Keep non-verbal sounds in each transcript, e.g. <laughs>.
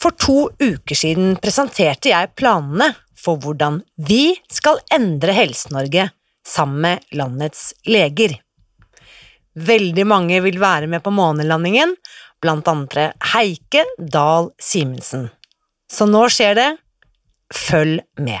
For to uker siden presenterte jeg planene for hvordan vi skal endre Helse-Norge sammen med landets leger. Veldig mange vil være med på månelandingen, blant andre Heike Dahl Simensen. Så nå skjer det. Følg med.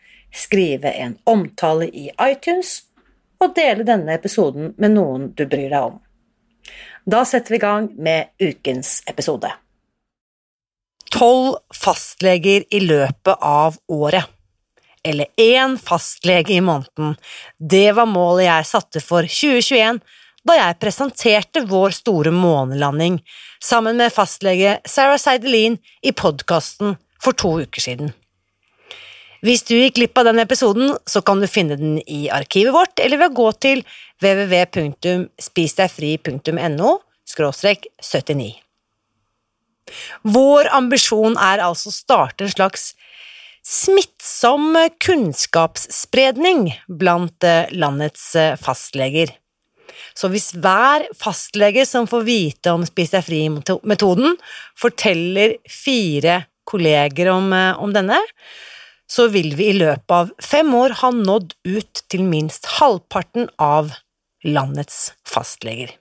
skrive en omtale i iTunes og dele denne episoden med noen du bryr deg om. Da setter vi i gang med ukens episode. Tolv fastleger i løpet av året. Eller én fastlege i måneden. Det var målet jeg satte for 2021 da jeg presenterte vår store månelanding sammen med fastlege Sarah Seidelin i podkasten for to uker siden. Hvis du gikk glipp av den episoden, så kan du finne den i arkivet vårt, eller ved å gå til www.spisdegfri.no 79. Vår ambisjon er altså å starte en slags smittsom kunnskapsspredning blant eh, landets eh, fastleger. Så hvis hver fastlege som får vite om Spis deg fri-metoden, forteller fire kolleger om, eh, om denne, så vil vi i løpet av fem år ha nådd ut til minst halvparten av landets fastleger.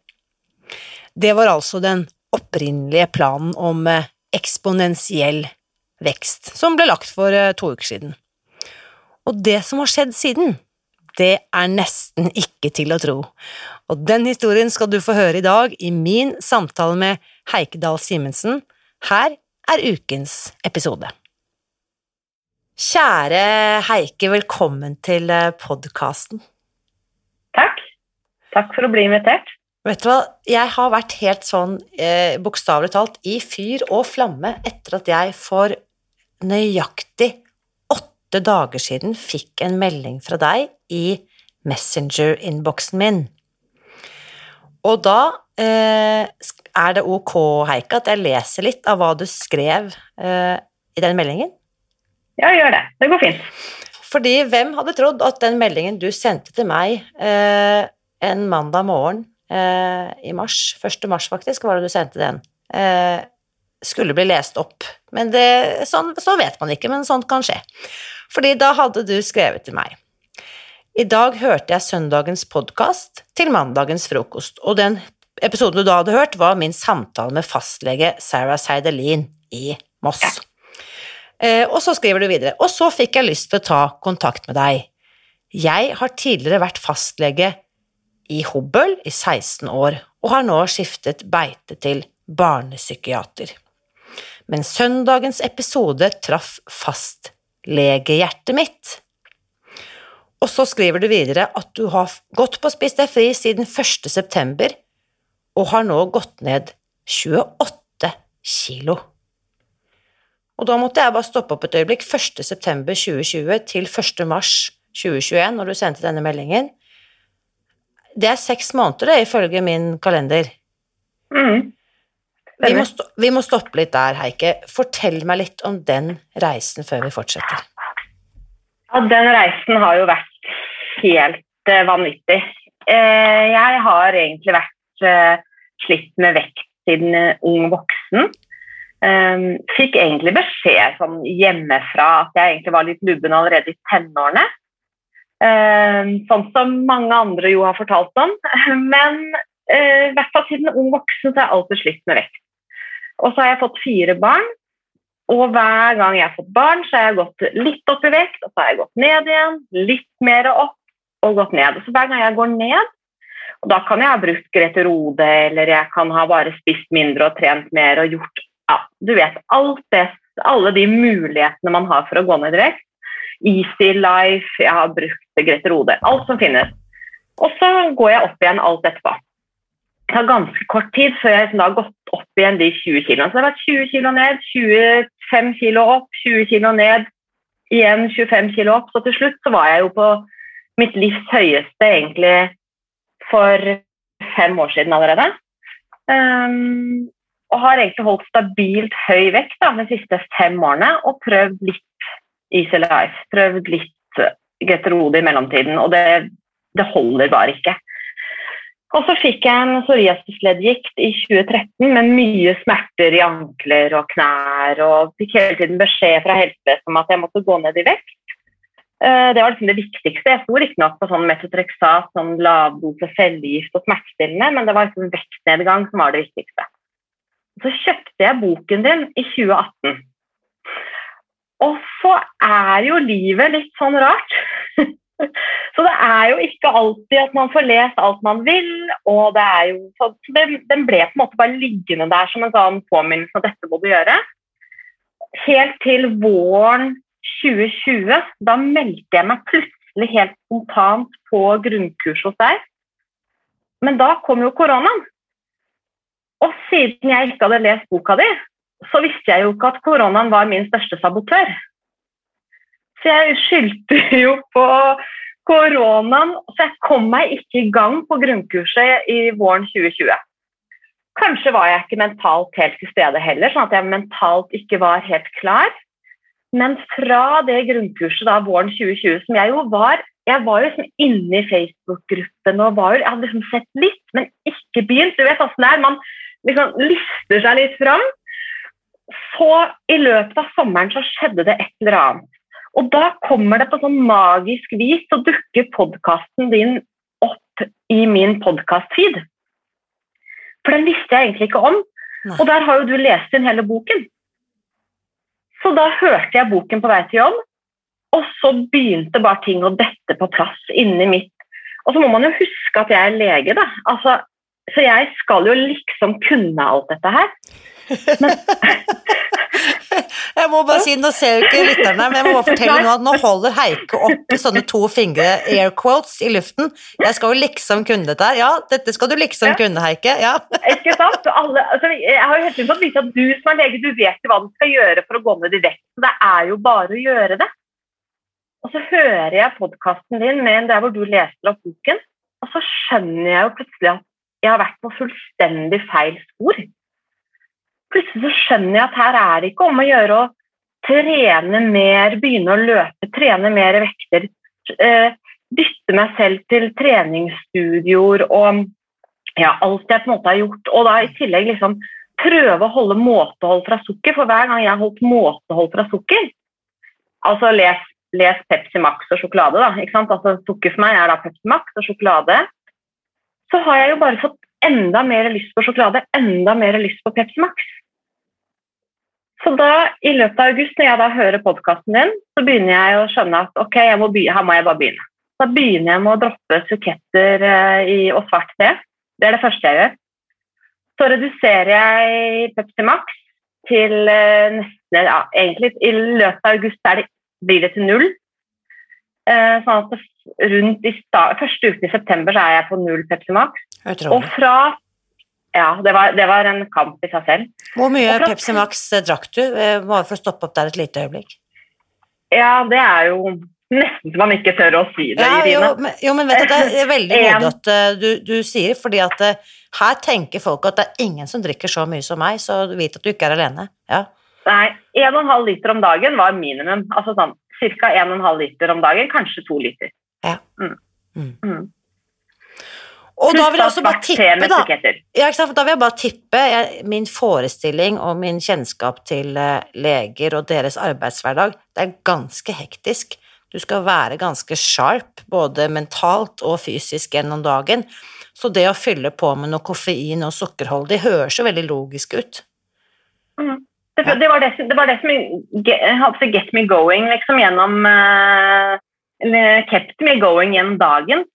Det var altså den opprinnelige planen om eh, eksponentiell vekst, som ble lagt for eh, to uker siden. Og det som har skjedd siden, det er nesten ikke til å tro, og den historien skal du få høre i dag i min samtale med Heikedal Simensen. Her er ukens episode. Kjære Heike, velkommen til eh, podkasten. Takk. Takk for å bli invitert. Vet du hva, jeg har vært helt sånn, eh, bokstavelig talt, i fyr og flamme etter at jeg for nøyaktig åtte dager siden fikk en melding fra deg i Messenger-innboksen min. Og da eh, er det ok, Heike, at jeg leser litt av hva du skrev eh, i den meldingen? Ja, gjør det. Det går fint. Fordi hvem hadde trodd at den meldingen du sendte til meg eh, en mandag morgen eh, i mars, 1. mars faktisk, var det du sendte den, eh, skulle bli lest opp. Men det, sånn, så vet man ikke, men sånt kan skje. Fordi da hadde du skrevet til meg. I dag hørte jeg søndagens podkast til mandagens frokost, og den episoden du da hadde hørt, var min samtale med fastlege Sarah Seidelin i Moss. Eh, og så skriver du videre, og så fikk jeg lyst til å ta kontakt med deg. Jeg har tidligere vært fastlege i Hobøl i 16 år, og har nå skiftet beite til barnepsykiater. Men søndagens episode traff fastlegehjertet mitt. Og så skriver du videre at du har gått på Spis deg fri siden 1. september, og har nå gått ned 28 kilo. Og da måtte jeg bare stoppe opp et øyeblikk. 1.9.2020 til 1.3.2021, når du sendte denne meldingen. Det er seks måneder, det, ifølge min kalender. Mm. Vi, må vi må stoppe litt der, Heike. Fortell meg litt om den reisen før vi fortsetter. Ja, den reisen har jo vært helt uh, vanvittig. Uh, jeg har egentlig vært uh, slitt med vekt siden ung voksen. Um, fikk egentlig beskjed sånn hjemmefra at jeg egentlig var litt lubben allerede i tenårene. Um, sånn som mange andre jo har fortalt om. <laughs> Men eh, i hvert fall siden ung voksen så har jeg alltid slitt med vekt. Og så har jeg fått fire barn, og hver gang jeg har fått barn, så har jeg gått litt opp i vekt, og så har jeg gått ned igjen, litt mer opp og gått ned. Og så hver gang jeg går ned, og da kan jeg ha brukt Grete Rode, eller jeg kan ha bare spist mindre og trent mer og gjort ja, du vet, alt det, alle de mulighetene man har for å gå ned i vekt. Easy Life, jeg har brukt Grete Rode, alt som finnes. Og så går jeg opp igjen alt etterpå. Det tar ganske kort tid før jeg liksom har gått opp igjen de 20 kiloene. Så det har vært 20 kilo ned, 25 kilo opp, 20 kilo ned, igjen 25 kilo opp. Så til slutt så var jeg jo på mitt livs høyeste egentlig for fem år siden allerede. Um, og har egentlig holdt stabilt høy vekt da, de siste fem årene og prøvd litt Easy Life. Prøvd litt Getrode i mellomtiden, og det, det holder bare ikke. Og så fikk jeg en psoriasisleddgikt i 2013 med mye smerter i ankler og knær, og fikk hele tiden beskjed fra helsevesenet om at jeg måtte gå ned i vekt. Eh, det var liksom det viktigste. Jeg sto riktignok på sånn metotrexat, sånn lavdose cellegift og smertestillende, men det var liksom vektnedgang som var det viktigste. Så kjøpte jeg boken din i 2018. Og så er jo livet litt sånn rart. <laughs> Så det er jo ikke alltid at man får lest alt man vil. og det er jo, så den, ble på en måte bare liggende der som en sånn påminnelse at dette må du gjøre. Helt til våren 2020. Da meldte jeg meg plutselig helt spontant på grunnkurs hos deg. Men da kom jo koronaen. Og siden jeg ikke hadde lest boka di, så visste jeg jo ikke at koronaen var min største sabotør. Så jeg skyldte jo på koronaen, så jeg kom meg ikke i gang på grunnkurset i våren 2020. Kanskje var jeg ikke mentalt helt til stede heller, sånn at jeg mentalt ikke var helt klar. Men fra det grunnkurset da våren 2020, som jeg jo var Jeg var jo liksom inne i Facebook-gruppen og var, jeg hadde liksom sett litt, men ikke begynt. Du vet åssen det er. Man liksom lister seg litt fram. Så i løpet av sommeren så skjedde det et eller annet. Og da kommer det på sånn magisk vis, så dukker podkasten din opp i min podkast-feed. For den visste jeg egentlig ikke om. Nei. Og der har jo du lest inn hele boken. Så da hørte jeg boken på vei til jobb, og så begynte bare ting å dette på plass inni mitt Og så må man jo huske at jeg er lege, da. Altså, så jeg skal jo liksom kunne alt dette her. Men <laughs> Jeg må bare si, Nå ser jo ikke lytterne, men jeg må bare fortelle nå at nå holder Heike opp sånne to fingre, air quotes, i luften. Jeg skal jo liksom kunne dette her. Ja, dette skal du liksom ja. kunne, Heike. Ja. <laughs> Ikke sant? Alle, altså, jeg har jo helt fått vite at du som er lege, du vet jo hva du skal gjøre for å gå ned i vekt. Så det er jo bare å gjøre det. Og så hører jeg podkasten din med der hvor du leser opp boken, og så skjønner jeg jo plutselig at jeg har vært på fullstendig feil spor plutselig så skjønner jeg at her er det ikke om å gjøre å trene mer, begynne å løpe, trene mer vekter. Eh, dytte meg selv til treningsstudioer og ja, alt jeg på en måte har gjort. Og da i tillegg liksom prøve å holde måtehold fra sukker, for hver gang jeg har holdt måtehold fra sukker Altså les, les Pepsi Max og sjokolade, da. Altså Sukker for meg er da Pepsi Max og sjokolade. Så har jeg jo bare fått enda mer lyst på sjokolade, enda mer lyst på Pepsi Max. Så da, i løpet av august, når jeg da hører podkasten din, så begynner jeg å skjønne at ok, må her må jeg bare begynne. Da begynner jeg med å droppe suketter i, og svart te. Det er det første jeg gjør. Så reduserer jeg Pepsi Max til uh, nesten ja, egentlig I løpet av august det, blir det til null. Uh, sånn at rundt i første uken i september så er jeg på null Pepsi Max. Og fra ja, det var, det var, en kamp i seg selv. Hvor mye Pepsi Max eh, drakk du? Eh, bare for å stoppe opp der et lite øyeblikk. Ja, det er jo nesten så man ikke tør å si det, ja, Jo, men, jo, men vet du, det er veldig <laughs> modig at uh, du, du, sier, fordi at uh, her tenker folk at det er ingen som drikker så mye som meg, så du vet at du ikke er alene. Ja. Nei, 1,5 liter om dagen var minimum. Altså sånn ca. 1,5 liter om dagen, kanskje 2 liter. Ja. Mm. Mm. Mm. Og da vil jeg også bare tippe, da. Ja, da vil jeg bare tippe jeg, min forestilling og min kjennskap til uh, leger og deres arbeidshverdag, det er ganske hektisk. Du skal være ganske sharp, både mentalt og fysisk gjennom dagen. Så det å fylle på med noe koffein og sukkerholdig høres jo veldig logisk ut. Mm. Det, det, var det, det, var det, som get, get me going liksom gjennom uh, Kept me going gjennom dagen.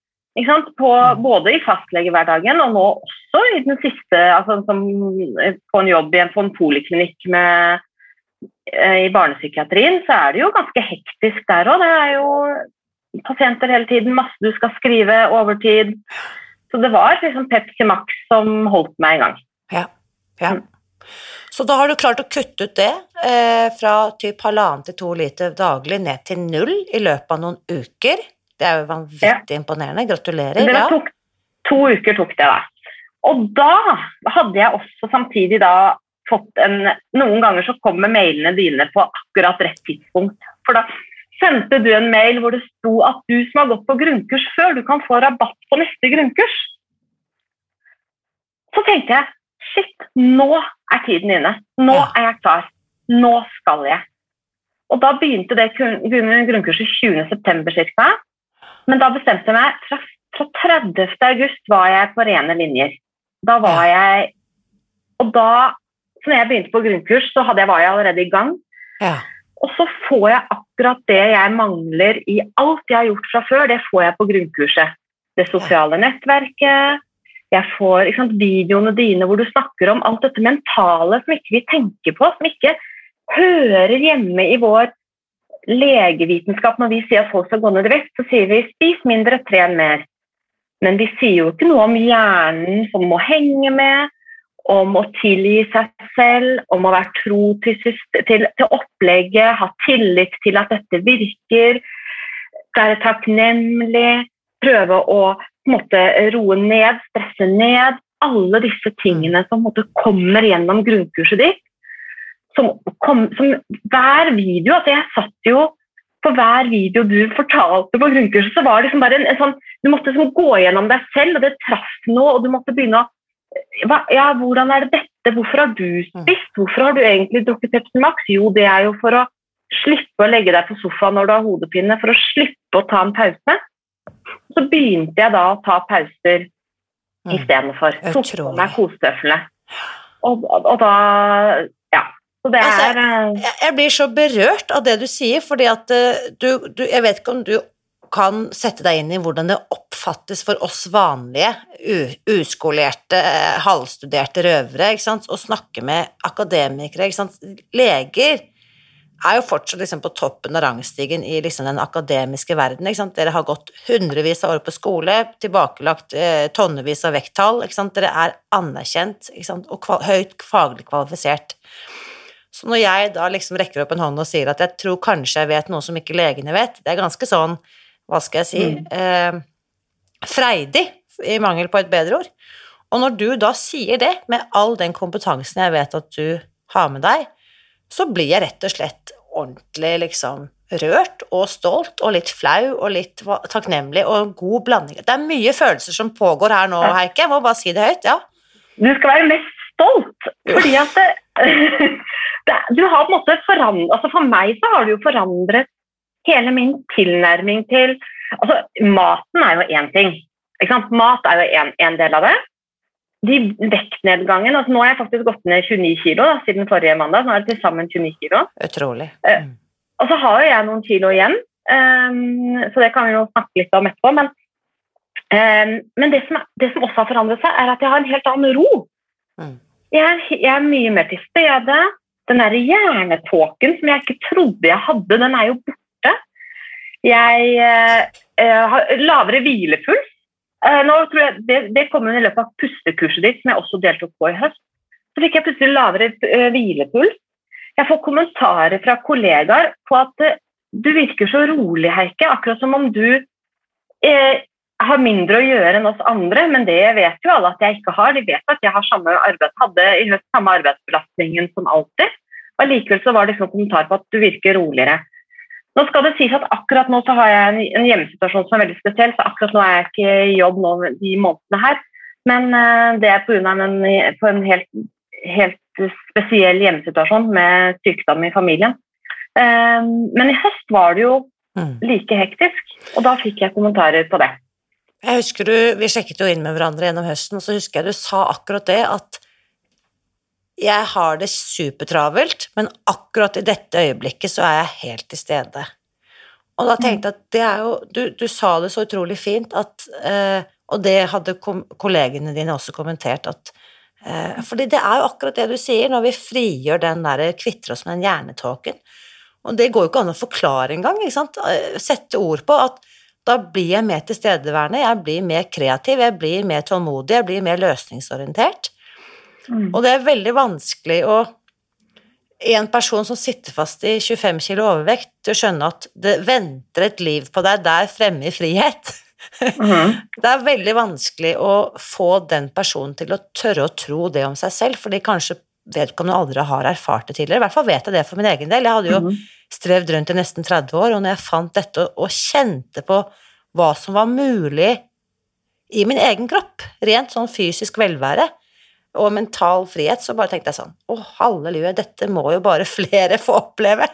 På, mm. både i fastlegehverdagen og nå også i den siste altså, som, På en jobb på en poliklinikk med, uh, i barnepsykiatrien, så er det jo ganske hektisk der òg. Det er jo pasienter hele tiden, masse du skal skrive, overtid. Så det var liksom Pepsi Max som holdt meg i gang. Ja, ja. Så da har du klart å kutte ut det eh, fra typ halvannen til to liter daglig ned til null i løpet av noen uker. Det er jo vanvittig ja. imponerende. Gratulerer. Det tok, to uker tok det, da. Og da hadde jeg også samtidig da fått en Noen ganger så kommer mailene dine på akkurat rett tidspunkt. For da sendte du en mail hvor det sto at du som har gått på grunnkurs før, du kan få rabatt på neste grunnkurs. Så tenkte jeg Shit, nå er tiden inne. Nå er jeg klar. Nå skal jeg. Og da begynte det grunnkurset 20.9. ca. Men da bestemte jeg meg fra, fra 30. august var jeg på rene linjer. Da var jeg Og da, så når jeg begynte på grunnkurs, så jeg, var jeg allerede i gang. Ja. Og så får jeg akkurat det jeg mangler i alt jeg har gjort fra før, det får jeg på grunnkurset. Det sosiale nettverket, jeg får sant, videoene dine hvor du snakker om alt dette mentale som ikke vi tenker på, som ikke hører hjemme i vår legevitenskap. Når vi sier at folk skal gå ned i vekt, så sier vi 'spis mindre, tren mer'. Men vi sier jo ikke noe om hjernen som må henge med, om å tilgi seg selv, om å være tro til, til, til opplegget, ha tillit til at dette virker, være takknemlig, prøve å måte, roe ned, stresse ned. Alle disse tingene som måte, kommer gjennom grunnkurset ditt. Som, kom, som hver video altså Jeg satt jo på hver video du fortalte på grunnkurset, så var det liksom bare en, en sånn Du måtte liksom gå gjennom deg selv, og det traff noe, og du måtte begynne å hva, ja, Hvordan er det dette? Hvorfor har du mm. spist? Hvorfor har du egentlig drukket Pepsi Max? Jo, det er jo for å slippe å legge deg på sofaen når du har hodepine, for å slippe å ta en pause. Så begynte jeg da å ta pauser mm. istedenfor. Tok på meg kosetøflene. Og, og, og, da Ja. Så det altså, er jeg, Jeg blir så berørt av det du sier, fordi at eh, du, du Jeg vet ikke om du kan sette deg inn i hvordan det oppfattes for oss vanlige, uskolerte, eh, halvstuderte røvere, å snakke med akademikere, leger er jo fortsatt liksom på toppen av rangstigen i liksom den akademiske verden. Dere har gått hundrevis av år på skole, tilbakelagt eh, tonnevis av vekttall. Dere er anerkjent og høyt faglig kvalifisert. Så når jeg da liksom rekker opp en hånd og sier at jeg tror kanskje jeg vet noe som ikke legene vet, det er ganske sånn, hva skal jeg si, mm. eh, freidig, i mangel på et bedre ord. Og når du da sier det, med all den kompetansen jeg vet at du har med deg, så blir jeg rett og slett ordentlig liksom rørt og stolt og litt flau og litt takknemlig og en god blanding. Det er mye følelser som pågår her nå, Heike. Jeg må bare si det høyt. ja. Du skal være mest stolt, fordi at det, <laughs> det, du har på en måte forandret altså For meg så har du jo forandret hele min tilnærming til altså Maten er jo én ting. Mat er jo en del av det de vektnedgangen altså Nå har jeg faktisk gått ned 29 kilo da, siden forrige mandag. Nå er det til sammen 29 kilo. Utrolig. Eh, mm. Og så har jo jeg noen kilo igjen, um, så det kan vi jo snakke litt om etterpå. Men, um, men det, som, det, som, også har forandret seg, er at jeg har en helt annen ro. Mm. Jeg, er, jeg, er, mye mer til stede. Den der hjernetåken som jeg ikke trodde jeg hadde, den er jo borte. Jeg uh, har lavere hvilepuls. Eh, nå tror jeg, det, det kom i løpet av pustekurset ditt, som jeg også deltok på i høst. Så fikk jeg plutselig lavere uh, hvilepuls. Jeg får kommentarer fra kollegaer på at uh, du virker så rolig, Heike. Akkurat som om du eh, har mindre å gjøre enn oss andre, men det vet jo alle at jeg ikke har. De vet at jeg samme arbeid, hadde i høst samme arbeidsbelastningen som alltid. Og Likevel så var det liksom kommentar på at du virker roligere. Nå skal det sies at Akkurat nå så har jeg en, hjemmesituasjon som er veldig spesiell, så akkurat nå er jeg ikke i jobb nå de månedene her. Men uh, det er pga. En, på en helt, helt spesiell hjemmesituasjon med sykdom i familien. Uh, men i høst var det jo Mm. like hektisk. Og da fikk jeg kommentarer på det. Jeg husker du, Vi sjekket jo inn med hverandre gjennom høsten, og så husker jeg du sa akkurat det at jeg har det supertravelt, men akkurat i dette øyeblikket så er jeg helt til stede. Og da tenkte jeg at det er jo Du, du sa det så utrolig fint at eh, Og det hadde kollegene dine også kommentert at eh, Fordi det er jo akkurat det du sier, når vi frigjør den der kvitter oss med den hjernetåken. Og det går jo ikke an å forklare engang, ikke sant. Eh, Sette ord på at da blir jeg mer tilstedeværende, jeg blir mer kreativ, jeg blir mer tålmodig, jeg blir mer løsningsorientert. Mm. Og det er veldig vanskelig å en person som sitter fast i 25 kilo overvekt, til å skjønne at det venter et liv på deg der fremme i frihet. Mhm. <laughs> Det er veldig vanskelig å få den personen til å tørre å tro det om seg selv, fordi kanskje vedkommende aldri har erfart det tidligere. I hvert fall vet jeg det for min egen del. Jeg hadde jo Mhm. strevd rundt i nesten 30 år, og når jeg fant dette og, og kjente på hva som var mulig i min egen kropp, rent sånn fysisk velvære og mental frihet, så bare tenkte jeg sånn Å, halleluja, dette må jo bare <laughs> flere få oppleve.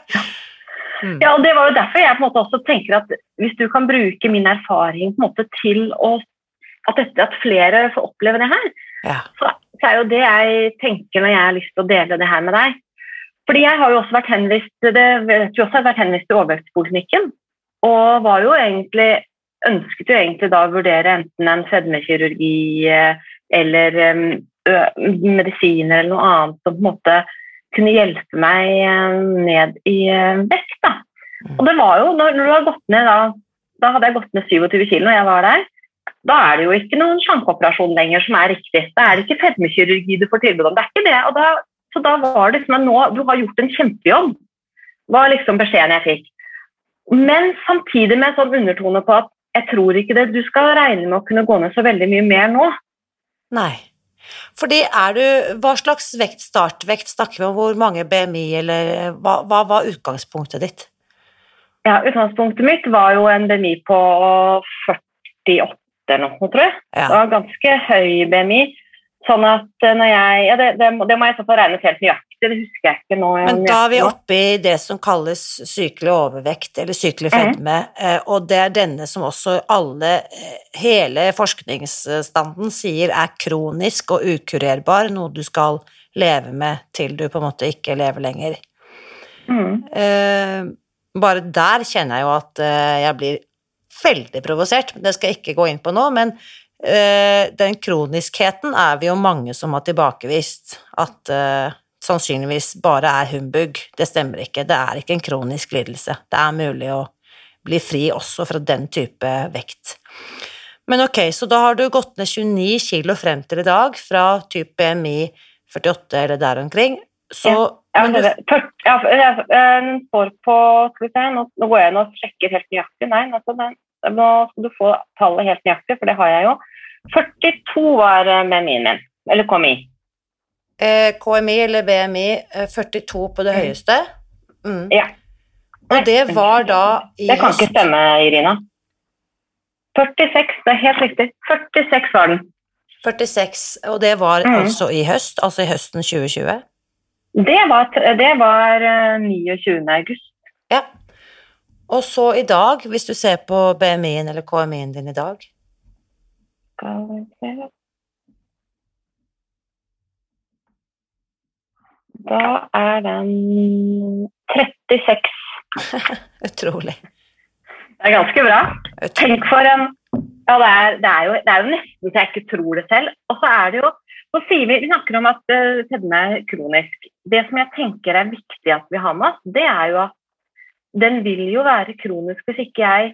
Mm. Ja, og det var jo derfor jeg på en måte også tenker at hvis du kan bruke min erfaring på en måte til å at, dette, at flere får oppleve det her, Ja. så, så er jo det jeg tenker når jeg har lyst til å dele det her med deg. Fordi jeg har jo også vært henvist det vet du også, har vært henvist til overvektspoliklinikken, og var jo egentlig ønsket jo egentlig da å vurdere enten en fedmekirurgi eh, eller medisiner eller noe annet som på en måte kunne hjelpe meg ned i vekt. da. Mm. Og det var jo, når, du har gått ned da, da hadde jeg gått ned 27 kg når jeg var der, da er det jo ikke noen slankeoperasjon lenger som er riktig. Da er det ikke fedmekirurgi du får tilbud om. Det er ikke det. Da, så da var det liksom at nå, du har gjort en kjempejobb, var liksom beskjeden jeg fikk. Men samtidig med en sånn undertone på at jeg tror ikke det, du skal regne med å kunne gå ned så veldig mye mer nå. Nei. Fordi er du Hva slags vekt, startvekt snakker vi om? Hvor mange BMI, eller eh, hva, hva var utgangspunktet ditt? Ja, Utgangspunktet mitt var jo en BMI på 48 eller noe, tror jeg. Det Ja. var ganske høy BMI. Sånn at eh, når jeg Ja, det, det, det må jeg i så fall regne ut helt nøyaktig, det husker jeg ikke nå. Men da er vi oppe i det som kalles sykelig overvekt, eller sykelig Mhm. fedme, mm. og det er denne som også alle, eh, hele forskningsstanden sier er kronisk og ukurerbar, noe du skal leve med til du på en måte ikke lever lenger. Mm. Bare der kjenner jeg jo at jeg blir veldig provosert, men det skal jeg ikke gå inn på nå, men den kroniskheten er vi jo mange som har tilbakevist, at sannsynligvis bare er humbug. Det stemmer ikke, det er ikke en kronisk lidelse. Det er mulig å bli fri også fra den type vekt. Men ok, så da har du gått ned 29 kilo frem til i dag, fra type BMI 48 eller der omkring, så Ja, men du, ja, Den står på Skal vi se, nå, går jeg inn og sjekker helt nøyaktig. Nei, altså den, nå skal du få tallet helt nøyaktig, for det har jeg jo. 42 var eh, med min eller KMI. eh, KMI eller BMI eh, 42 på det Mm. høyeste. Mm. Ja. Og det var da i Det kan ikke stemme, Irina. 46, det er helt riktig. 46 var den. 46, og det var Mm. altså i høst, altså i høsten 2020. Det var, det var eh, 29. august. Ja. Og så i dag, hvis du ser på BMI-en eller KMI-en din i dag Skal vi se. Da er den 36. <laughs> Utrolig. Det er ganske bra. Utrolig. Tenk for en Ja, det er, det er, jo, det er jo nesten så jeg ikke tror det selv. Og så er det jo så sier vi, vi snakker om at uh, fedme er kronisk. Det som jeg tenker er viktig at vi har med oss, det er jo at den vil jo være kronisk hvis ikke jeg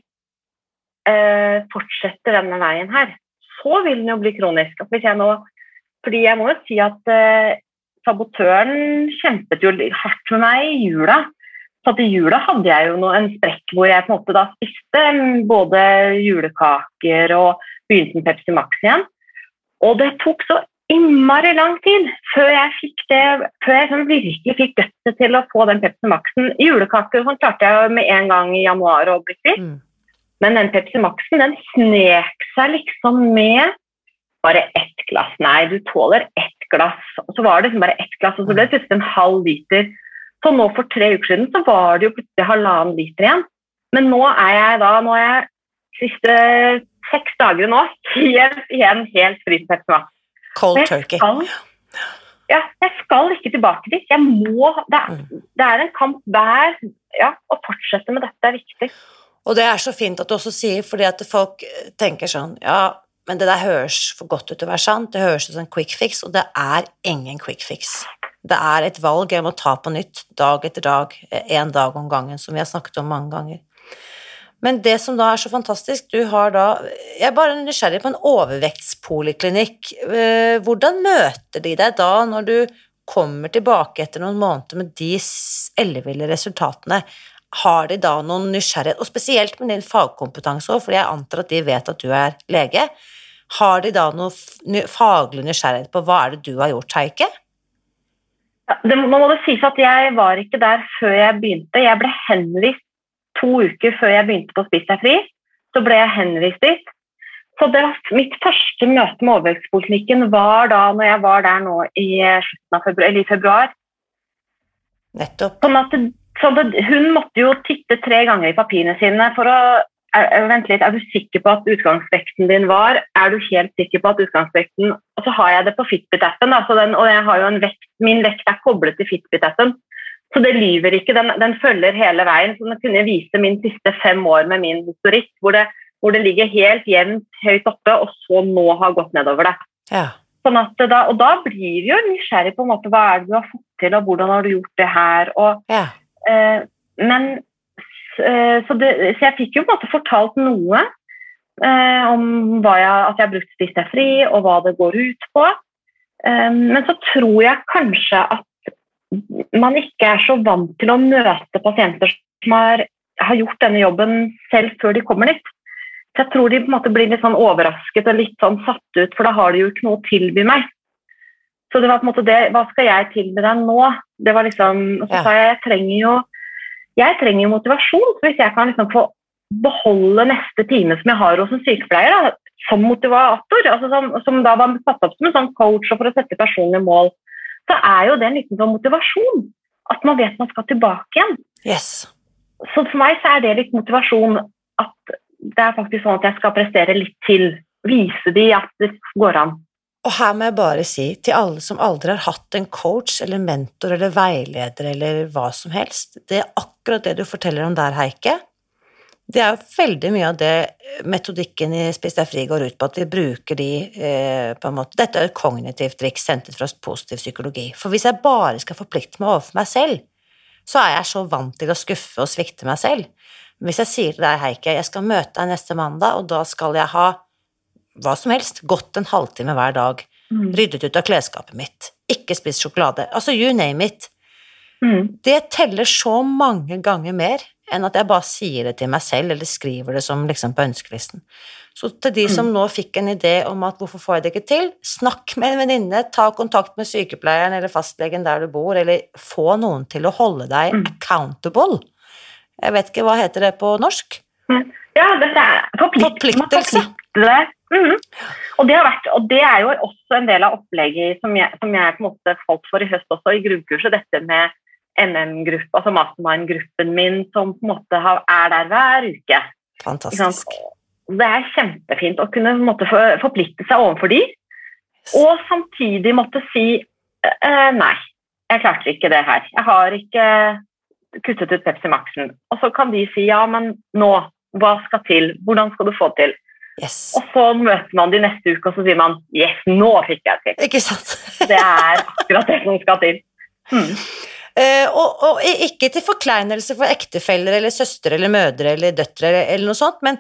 eh, fortsetter denne veien her. Så vil den jo bli kronisk. Hvis jeg nå, fordi jeg må jo si at eh, sabotøren kjempet jo hardt med meg i jula. Så at i jula hadde jeg jo en sprekk hvor jeg på en måte da spiste både julekaker og begynte med Pepsi Max igjen. Og det tok så innmari lang tid før jeg fikk det, før jeg sånn virkelig fikk gutset til å få den Pepsi Maxen. Julekaker sånn klarte jeg med en gang i januar å bli kvitt. Mm. Men den Pepsi Maxen den snek seg liksom med bare ett glass. Nei, du tåler ett glass. Og så var det liksom bare ett glass, og så ble det plutselig en halv liter. Så nå for tre uker siden så var det jo plutselig halvannen liter igjen. Men nå er jeg da Nå er jeg siste seks dager nå helt igjen helt fri på Pepsi Max. Cold turkey. ja, jeg skal ikke tilbake dit. Jeg må, det, er, Mm. det er en kamp hver ja, Å fortsette med dette er viktig. Og det er så fint at du også sier, fordi at folk tenker sånn Ja, men det der høres for godt ut til å være sant. Det høres ut som en quick fix, og det er ingen quick fix. Det er et valg jeg må ta på nytt, dag etter dag, én dag om gangen, som vi har snakket om mange ganger. Men det som da er så fantastisk, du har da Jeg er bare nysgjerrig på en overvektspoliklinikk. Eh, Hvordan møter de deg da, når du kommer tilbake etter noen måneder med de elleville resultatene? Har de da noen nysgjerrighet, og spesielt med din fagkompetanse òg, for jeg antar at de vet at du er lege. Har de da noe faglig nysgjerrighet på hva er det du har gjort, Heike? Ja, det, må det sies at jeg var ikke der før jeg begynte. Jeg ble henvist to uker før jeg begynte på Spis deg fri. Så ble jeg henvist dit. Så det var, mitt første møte med overvektspolitikken var da når jeg var der nå i eh, slutten av februar. Februar. Nettopp. Sånn at så det, hun måtte jo titte tre ganger i papirene sine for å er, Vent litt, er du sikker på at utgangsvekten din var? Er du helt sikker på at utgangsvekten Og så har jeg det på Fitbit-appen, og jeg har jo en vekt, min vekt er koblet til Fitbit-appen. Så det lyver ikke, den, den følger hele veien. Så den kunne vise min siste fem år med min historikk, hvor det, hvor det ligger helt jevnt høyt oppe, og så nå har gått nedover det. Ja. Sånn da, og da blir vi jo nysgjerrig på en måte, hva er det du har fått til, og hvordan har du gjort det her. og ja. Eh, men så, det, så jeg fikk jo på en måte fortalt noe eh, om jeg, at jeg har brukt Spis deg fri, og hva det går ut på. Eh, men så tror jeg kanskje at man ikke er så vant til å møte pasienter som har, har gjort denne jobben selv før de kommer dit. Så jeg tror de på en måte blir litt sånn overrasket og litt sånn satt ut, for da har de jo ikke noe å tilby meg. Så det var på en måte det, hva skal jeg tilby deg nå? Det var liksom, og så sa jeg jeg trenger jo jeg trenger jo motivasjon. så Hvis jeg kan liksom få beholde neste time som jeg har hos en sykepleier, da, som motivator, altså som, som da var satt opp som en sånn coach og for å sette personlige mål, så er jo det en liten sånn motivasjon. At man vet man skal tilbake igjen. Yes. Så for meg så er det litt motivasjon at det er faktisk sånn at jeg skal prestere litt til. Vise de at det går an. Og her må jeg bare si til alle som aldri har hatt en coach eller mentor eller veileder eller hva som helst, det er akkurat det du forteller om der, Heike. Det er jo veldig mye av det metodikken i Spis deg fri går ut på, at vi bruker de eh, på en måte Dette er et kognitivt triks hentet fra positiv psykologi. For hvis jeg bare skal forplikte meg overfor meg selv, så er jeg så vant til å skuffe og svikte meg selv. Men hvis jeg sier til deg, Heike, jeg skal møte deg neste mandag, og da skal jeg ha hva som helst, gått en halvtime hver dag, ryddet ut av klesskapet mitt, ikke spist sjokolade, altså you name it. Mm. Det teller så mange ganger mer enn at jeg bare sier det til meg selv, eller skriver det som liksom på ønskelisten. Så til de som nå fikk en idé om at hvorfor får jeg det ikke til, snakk med en venninne, ta kontakt med sykepleieren eller fastlegen der du bor, eller få noen til å holde deg Mm. accountable. Jeg vet ikke, hva heter det på norsk? Ja, dette er forpliktelse. Forpliktelse. Mhm. Og, det har vært, og det er jo også en del av opplegget som jeg, som jeg på en måte falt for i høst også, i grunnkurset. Dette med NM-gruppe, altså mastermind-gruppen min, som på en måte er der hver uke. Fantastisk. Det er kjempefint å kunne måte, forplikte seg overfor de, og samtidig måtte si eh, nei, jeg klarte ikke det her. Jeg har ikke kuttet ut Pepsi Max-en. Og så kan de si ja, men nå, hva skal til? Hvordan skal du få til? Yes. Og så møter man de neste uke, og så sier man yes, nå fikk jeg til. Ikke sant? Det er akkurat det som skal til. Hmm. Uh, og, og ikke til forkleinelse for ektefeller eller søstre eller mødre eller døtre eller, eller noe sånt, men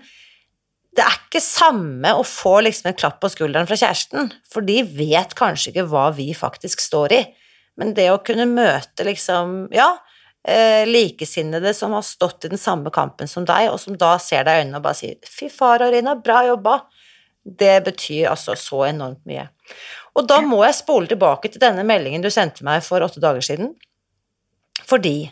det er ikke samme å få liksom en klapp på skulderen fra kjæresten, for de vet kanskje ikke hva vi faktisk står i. Men det å kunne møte liksom, ja, likesinnede som har stått i den samme kampen som deg, og som da ser deg i øynene og bare sier 'fy far, Arina, bra jobba', det betyr altså så enormt mye. Og da må jeg spole tilbake til denne meldingen du sendte meg for åtte dager siden. Fordi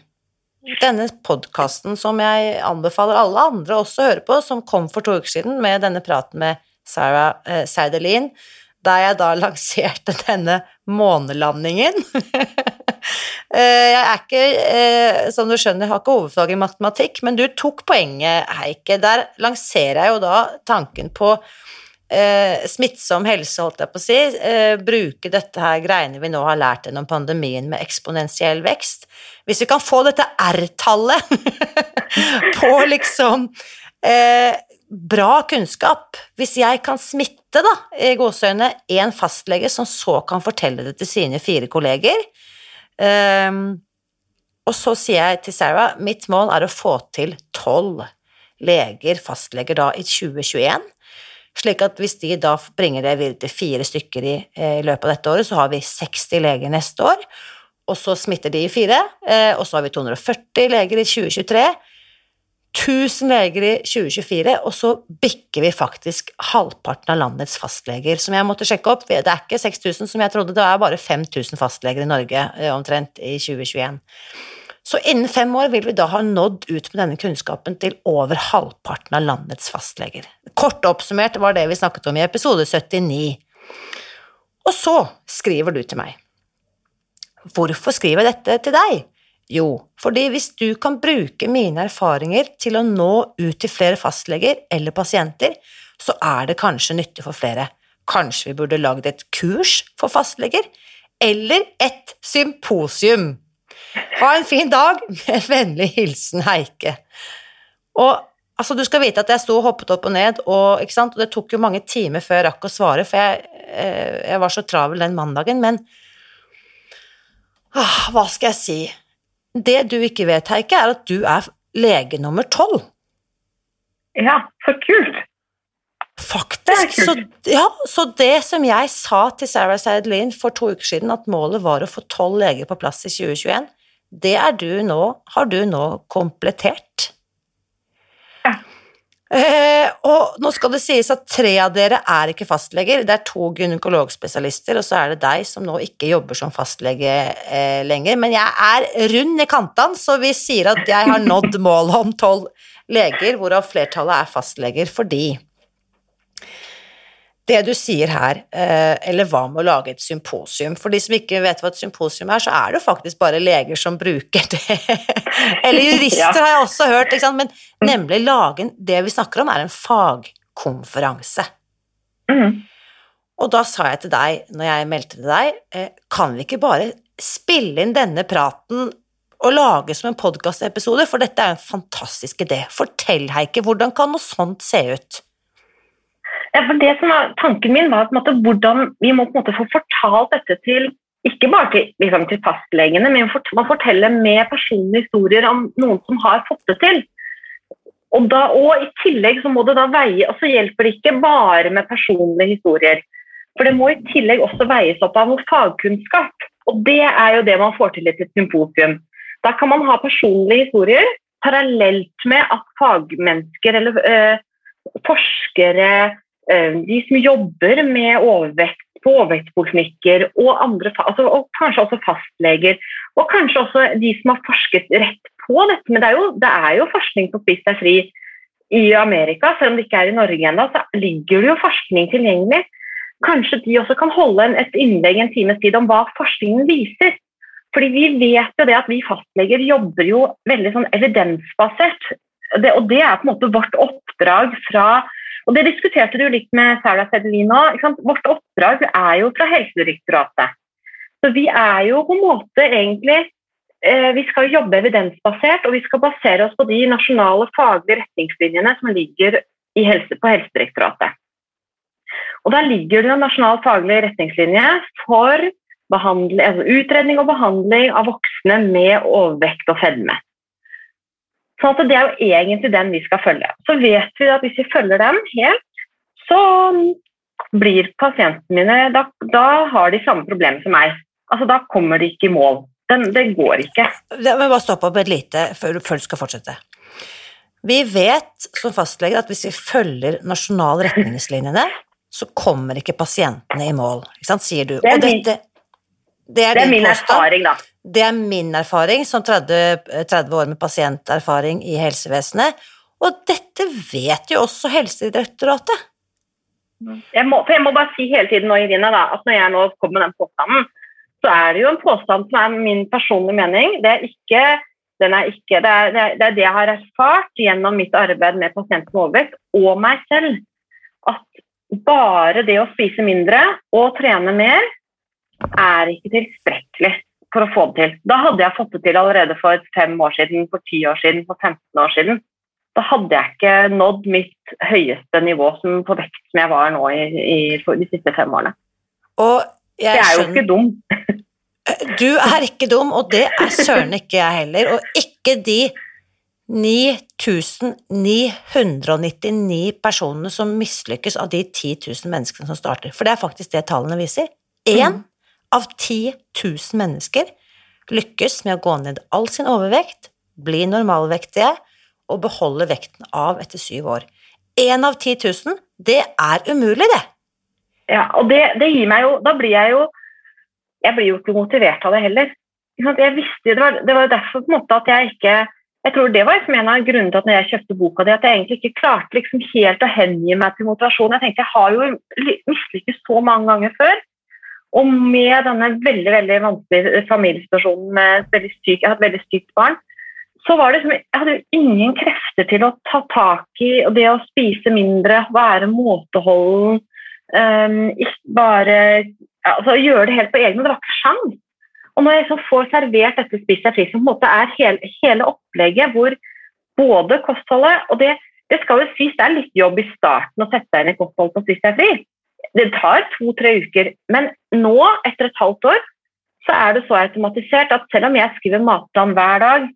denne podkasten som jeg anbefaler alle andre også å høre på, som kom for to uker siden med denne praten med Sarah eh, Seidelin, der jeg da <laughs> lanserte denne månelandingen. <laughs> Eh, jeg er ikke, eh, som du skjønner, har ikke hovedfag i matematikk, men du tok poenget, Heike. Der lanserer jeg jo da tanken på eh, smittsom helse, holdt jeg på å si. Eh, bruke dette her greiene vi nå har lært gjennom pandemien med eksponentiell vekst. Hvis vi kan få dette R-tallet <laughs> på liksom eh, bra kunnskap. Hvis jeg kan smitte, da, i gåseøyne, én fastlege som så kan fortelle det til sine fire kolleger um, Og så sier jeg til Sarah mitt mål er å få til tolv leger, fastleger, da i 2021. Slik at hvis de da bringer det videre til fire stykker i, eh, i løpet av dette året, så har vi 60 leger neste år. Og så smitter de i fire, eh, og så har vi 240 leger i 2023. 1000 leger i 2024, og så bikker vi faktisk halvparten av landets fastleger, som jeg måtte sjekke opp. Det er ikke 6000 som jeg trodde, det er bare 5000 fastleger i Norge eh, omtrent i 2021. Så innen fem år vil vi da ha nådd ut med denne kunnskapen til over halvparten av landets fastleger. Kort oppsummert var det vi snakket om i episode 79. Og så skriver du til meg. Hvorfor skriver jeg dette til deg? Jo, fordi hvis du kan bruke mine erfaringer til å nå ut til flere fastleger eller pasienter, så er det kanskje nyttig for flere. Kanskje vi burde lagd et kurs for fastleger? Eller et symposium? Ha en fin dag, med vennlig hilsen Heike. Og altså, du skal vite at jeg sto og hoppet opp og ned, og, og det tok jo mange timer før jeg rakk å svare, for jeg, eh, jeg var så travel den mandagen, men ah, hva skal jeg si? Det du ikke vet, Heike, er at du er lege nummer tolv. Ja, så kult. Faktisk. Så, ja, så det som jeg sa til Sarah Saidlin for to uker siden, at målet var å få tolv leger på plass i 2021, det du nå, har du nå komplettert. Eh, og nå skal det sies at tre av dere er ikke fastleger. Det er to gynekologspesialister, og så er det deg som nå ikke jobber som fastlege eh, lenger. Men jeg er rund i kantene, så vi sier at jeg har nådd målet om tolv leger, hvorav flertallet er fastleger fordi det du sier her, eh, eller hva med å lage et symposium? For de som ikke vet hva et symposium er, så er det jo faktisk bare leger som bruker det. <laughs> eller jurister har jeg også hørt, men nemlig lage Det vi snakker om, er en fagkonferanse. Mm. Og da sa jeg til deg, når jeg meldte til deg, eh, kan vi ikke bare spille inn denne praten og lage som en podkastepisode, for dette er en fantastisk idé. Fortell, Heike, hvordan kan noe sånt se ut? Ja, for det som var, Tanken min var på en måte, hvordan vi må på en måte få fortalt dette til ikke bare til, liksom, til fastlegene, men man forteller med personlige historier om noen som har fått det til. Og, da, og I tillegg så må det da veie, og så hjelper det ikke bare med personlige historier. For det må i tillegg også veies opp av noe fagkunnskap. Og det er jo det man får til i et symposium. Da kan man ha personlige historier parallelt med at fagmennesker eller øh, forskere Eh, de som jobber med overvekt på overvektspoliklinikker, og, altså, og kanskje også fastleger. Og kanskje også de som har forsket rett på dette. Men det er jo, det er jo forskning på Spis deg fri i Amerika, selv om det ikke er i Norge ennå, så ligger det jo forskning tilgjengelig. Kanskje de også kan holde en, et innlegg en times tid om hva forskningen viser. Fordi vi vet jo det at vi fastleger jobber jo veldig sånn evidensbasert. Det, og det er på en måte vårt oppdrag fra og Det diskuterte du litt med Sarah Sedelin òg. Vårt oppdrag er jo fra Helsedirektoratet. Så vi er jo på en måte egentlig eh, Vi skal jobbe evidensbasert, og vi skal basere oss på de nasjonale faglige retningslinjene som ligger helse, på Helsedirektoratet. Og Der ligger det en nasjonal faglig retningslinje for altså utredning og behandling av voksne med overvekt og fedme. Så det er jo egentlig den vi skal følge. Så vet vi at hvis vi følger den helt, så blir pasientene mine da, da har de samme problemer som meg. Altså Da kommer de ikke i mål. Den, det går ikke. Jeg må bare stoppe opp et lite før du skal fortsette. Vi vet som fastleger at hvis vi følger nasjonale retningslinjene, så kommer ikke pasientene i mål, ikke sant, sier du. Det er, dette, det er, det er min erfaring, da. Det er min erfaring som 30, 30 år med pasienterfaring i helsevesenet, og dette vet jo også Helsedirektoratet. Jeg må, jeg må bare si hele tiden nå, Irina, da, at når jeg nå kommer med den påstanden, så er det jo en påstand som er min personlige mening. Det er ikke, er ikke det, er, det, er, det jeg har erfart gjennom mitt arbeid med pasienter med overvekt og meg selv. At bare det å spise mindre og trene mer er ikke tilstrekkelig for å få det til. Da hadde jeg fått det til allerede for fem år siden, for ti år siden, for 15 år siden da hadde jeg ikke nådd mitt høyeste nivå som på vekt som jeg var nå i, i de siste fem årene. Og jeg, jeg er jo ikke dum. du er ikke dum, og det er søren ikke jeg heller. Og ikke de 9999 personene som mislykkes av de 10 000 menneskene som starter. For det er faktisk det tallene viser. Én mm. Av 10 000 mennesker lykkes med å gå ned all sin overvekt, bli normalvektige og beholde vekten av etter syv år. Én av 10 000, det er umulig, det. Ja, og det, det, gir meg jo Da blir jeg jo Jeg blir jo ikke motivert av det heller. Jeg visste, det, var, det var derfor på en måte at jeg ikke jeg tror det var liksom en av grunnene til at når jeg kjøpte boka di, at jeg egentlig ikke klarte liksom helt å hengi meg til motivasjon. Jeg tenkte jeg har jo mislykkes så mange ganger før. Og med denne veldig veldig vanskelige familiesituasjonen med veldig syk, jeg et veldig sykt barn, så var det som, Jeg hadde ingen krefter til å ta tak i det å spise mindre, være måteholden, um, bare altså, gjøre det helt på egen hånd. Det var ikke sjans. Og når jeg så får servert dette Spis deg fri, som på en måte er hele, hele, opplegget hvor både kostholdet og det, det skal jo sies, det er litt jobb i starten å sette deg inn i kostholdet på Spis deg fri. Det tar to-tre uker. Men nå, etter et halvt år, så er det så automatisert at selv om jeg skriver matplan hver dag,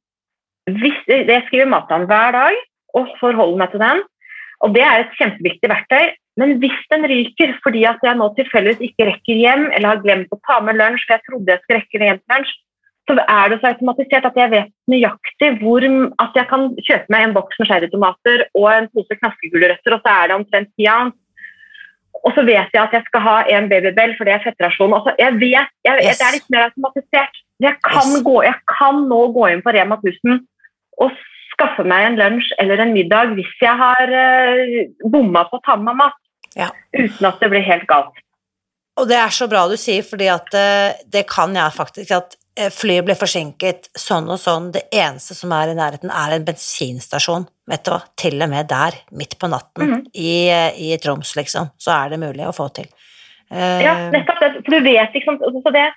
hvis, jeg skriver matplan hver dag og forholder meg til den. Og det er et kjempeviktig verktøy. Men hvis den ryker fordi at jeg nå tilfeldigvis ikke rekker hjem, eller har glemt å ta med lunsj, for jeg trodde jeg skulle rekke hjem til lunsj, så er det så automatisert at jeg vet nøyaktig hvor at jeg kan kjøpe meg en boks med sherrytomater og en pose knaskegulrøtter, og så er det omtrent ti ounce. Og så vet jeg at jeg skal ha en babybell, for det er fettrasjon. Altså, jeg vet, jeg, yes. Det er litt mer automatisert. Jeg kan, yes. gå, jeg kan nå gå inn på Rema 1000 og skaffe meg en lunsj eller en middag hvis jeg har uh, bomma på å ta med meg mat. Ja. Uten at det blir helt galt. Og det er så bra du sier, fordi at uh, det kan jeg faktisk at flyet ble forsinket sånn og sånn, det eneste som er i nærheten, er en bensinstasjon. Vet du hva, til og med der, midt på natten, mm -hmm. i, i, Troms, liksom, så er det mulig å få til. ja, nettopp det. For du vet, ikke sant. Så det,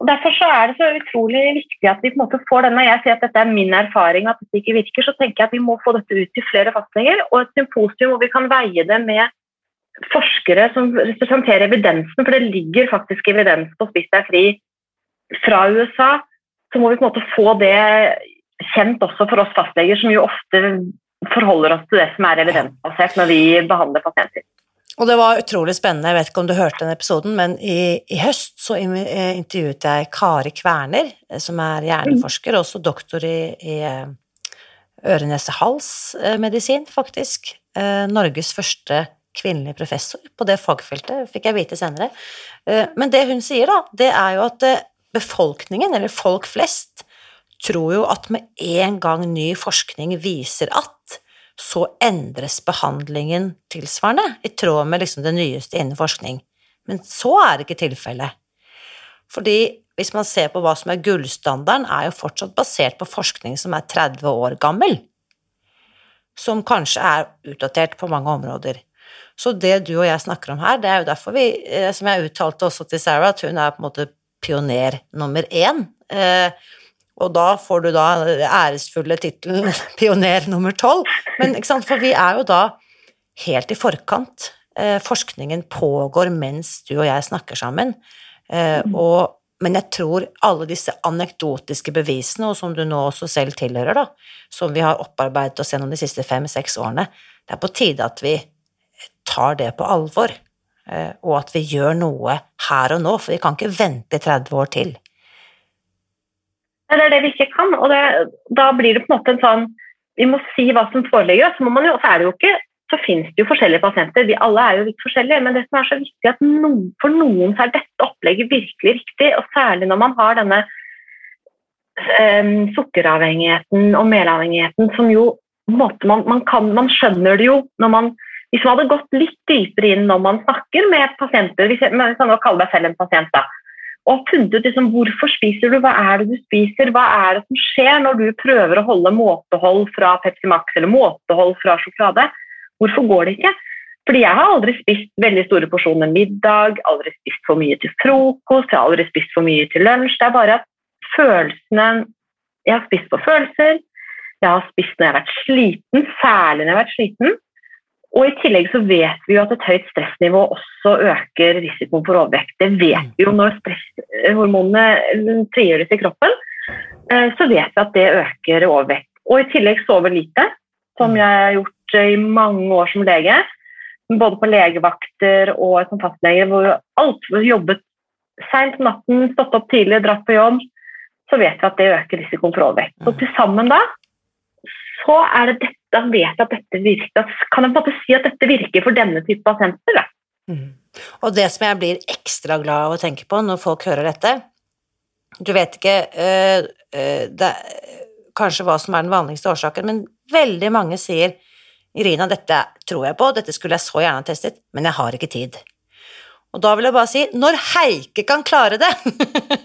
og Derfor så er det så utrolig viktig at vi på en måte får denne. Jeg sier at dette er min erfaring, at det ikke virker. Så tenker jeg at vi må få dette ut til flere fastleger, og et symposium hvor vi kan veie det med forskere som representerer evidensen, for det ligger faktisk evidens på Spiss deg fri fra USA. Så må vi på en måte få det kjent også for oss fastleger, som jo ofte forholder oss til det som er evidensbasert når vi behandler pasienter. Og det var utrolig spennende, jeg vet ikke om du hørte den episoden, men i, i høst så eh, intervjuet jeg Kari Kverner, eh, som er hjerneforsker, også doktor i, i eh, øre-nese-hals-medisin, faktisk. Norges første kvinnelige professor på det fagfeltet, fikk jeg vite senere. Men det hun sier, da, det er jo at befolkningen, eller folk flest, tror jo at med en gang ny forskning viser at så endres behandlingen tilsvarende, i tråd med liksom det nyeste innen forskning. Men så er det ikke tilfellet. Fordi hvis man ser på hva som er gullstandarden, er jo fortsatt basert på forskning som er 30 år gammel. Som kanskje er utdatert på mange områder. Så det du og jeg snakker om her, det er jo derfor vi, eh, som jeg uttalte også til Sarah, at hun er på en måte pioner nummer én. Eh, og da får du da æresfulle tittelen <laughs> pioner nummer tolv. Men ikke sant, for vi er jo da helt i forkant. Eh, forskningen pågår mens du og jeg snakker sammen. Eh, mm. og, men jeg tror alle disse anekdotiske bevisene, og som du nå også selv tilhører, da, som vi har opparbeidet oss gjennom de siste fem-seks årene, det er på tide at vi tar det på alvor. Eh, og at vi gjør noe her og nå, for vi kan ikke vente 30 år til. Det er det vi ikke kan. og det, Da blir det på en måte en sånn Vi må si hva som foreligger. Så, jo, så er det jo ikke så finnes det jo forskjellige pasienter. Vi alle er jo litt forskjellige. Men det som er så viktig at noen, for noen er dette opplegget virkelig riktig. Og særlig når man har denne um, sukkeravhengigheten og melavhengigheten som jo måte, man, man, kan, man skjønner det jo når man hvis man hadde gått litt dypere inn når man snakker med pasienter, hvis jeg, hvis jeg kaller meg selv en pasient, da, og funnet ut liksom, hvorfor spiser du, hva er det du spiser, hva er det som skjer når du prøver å holde måtehold fra Pepsi Max eller måtehold fra sjokolade, hvorfor går det ikke? Fordi jeg har aldri spist veldig store porsjoner middag, aldri spist for mye til frokost, jeg har aldri spist for mye til lunsj. Det er bare at følelsene Jeg har spist på følelser, jeg har spist når jeg har vært sliten, særlig når jeg har vært sliten. Og I tillegg så vet vi jo at et høyt stressnivå også øker risikoen for overvekt. Det vet vi jo når stresshormonene frigjøres i kroppen. Eh, så vet vi at det øker overvekt. Og i tillegg sove lite, som jeg har gjort i mange år som lege både på legevakter og som fastlege, hvor alt jobbet seint på natten, stått opp tidlig, dratt på jobb, så vet vi at det øker risikoen for overvekt. Så til sammen da, så er det dette, vet at dette virker, kan jeg på en måte si at dette virker for denne type pasienter. Mm. Og det som jeg blir ekstra glad av å tenke på når folk hører dette Du vet ikke øh, øh, det, kanskje hva som er den vanligste årsaken, men veldig mange sier Irina, dette tror jeg på, dette skulle jeg så gjerne testet, men jeg har ikke tid. Og da vil jeg bare si, når Heike kan klare det,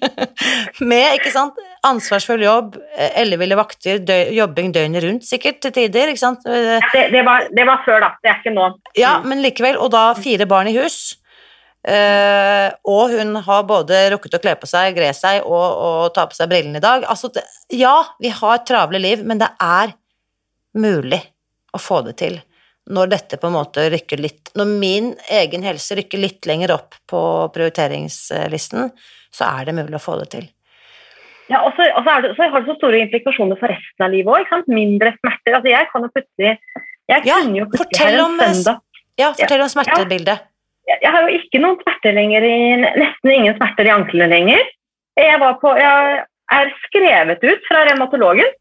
<laughs> med ikke sant, ansvarsfull jobb, elleville vakter, dø, jobbing døgnet rundt sikkert til tider, ikke sant det, det, var, det, var, før, da, det er ikke nå. Ja, men likevel, og da fire barn i hus. Uh, og hun har både rukket å kle på seg, gre seg og, og ta på seg brillene i dag. Altså, det, ja, vi har travle liv, men det er mulig å få det til når dette på en måte rykker litt Når min egen helse rykker litt lenger opp på prioriteringslisten, så er det mulig å få det til. Ja, og så, har det så store implikasjoner for resten av livet òg. Mindre smerter. Altså, jeg kan jo plutselig jeg ja, jo plutselig fortell om, ja, fortell om smertebildet. Ja, jeg har jo ikke noen smerter lenger i, nesten ingen smerter i anklene lenger. Jeg, på, jeg er skrevet ut fra revmatologen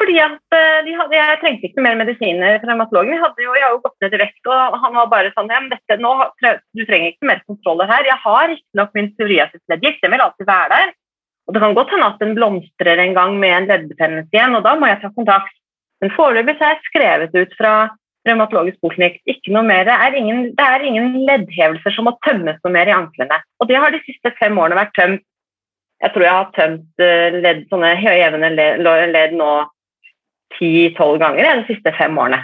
fordi at eh, de hadde, Jeg trengte ikke mer medisiner fra hematologen. Jeg, hadde jo, jeg har jo gått ned i vekt, og han var bare sånn ja, dette, nå, Du trenger ikke mer kontroller her. Jeg har riktignok min psoriasisleddgikt, den vil alltid være der. Og Det kan godt hende at den blomstrer en gang med en leddbetennelse igjen, og da må jeg ta kontakt. Men foreløpig er jeg skrevet ut fra revmatologisk poliklinikk. Ikke noe mer. Det er, ingen, det er ingen leddhevelser som må tømmes noe mer i anklene. Og det har de siste fem årene vært tømt. Jeg tror jeg har tømt eh, ledd, sånne høyevende ledd, ledd nå ti-tolv ganger de siste fem årene.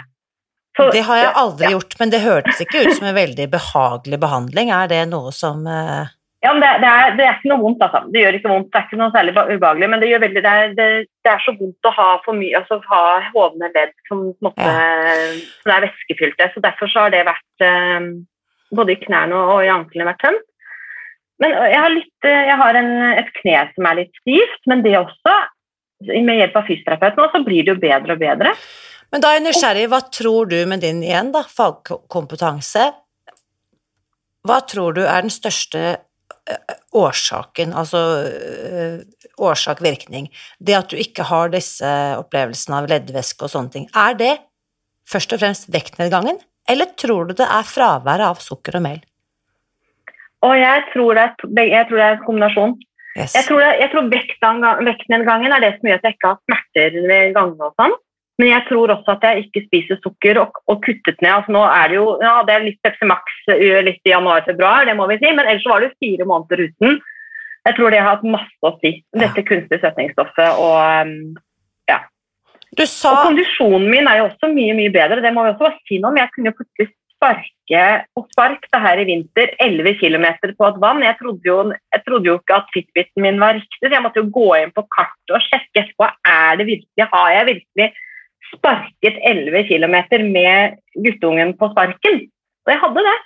Så, det har jeg aldri ja. gjort, men det hørtes ikke ut som en veldig behagelig behandling. Er det noe som uh... Ja, men det, det, er, det, er, ikke noe vondt, altså. Det gjør ikke vondt, det er ikke noe særlig ubehagelig, men det, veldig, er, det, er, så vondt å ha for mye, altså ha hovne ledd som, ja. som er væskefylte. Så derfor så har det vært um, både i knærne og i anklene vært tømt. Men jeg har, litt, jeg har en, et kne som er litt stivt, men det også med hjelp av fysioterapeuten, så blir det jo bedre og bedre. Men da er jeg nysgjerrig, hva tror du med din igjen, da, fagkompetanse, hva tror du er den største årsaken, altså årsak-virkning, det at du ikke har disse opplevelsene av leddvæske og sånne ting, er det først og fremst vektnedgangen, eller tror du det er fraværet av sukker og mel? Og jeg tror det er, jeg tror det er en kombinasjon. Yes. Jeg tror, jeg tror vektnedgangen er det som gjør at jeg ikke har smerter ved gangene og sånn. Men jeg tror også at jeg ikke spiser sukker og, og kuttet ned. Altså nå er det jo ja, det er litt Pepsi Max litt i januar-februar, det må vi si, men ellers var det fire måneder uten. Jeg tror det har hatt masse å si, dette ja. kunstige søtningsstoffet og um, ja. Sa... Og kondisjonen min er jo også mye mye bedre, det må vi også si noe om. Jeg kunne jo plutselig sparke og spark det her i vinter 11 km på et vann. Jeg trodde, jo, jeg trodde jo ikke at fitbiten min var riktig, så jeg måtte jo gå inn på kartet og sjekke etterpå. Er det virkelig, Har jeg virkelig sparket 11 km med guttungen på sparken? Og jeg hadde det,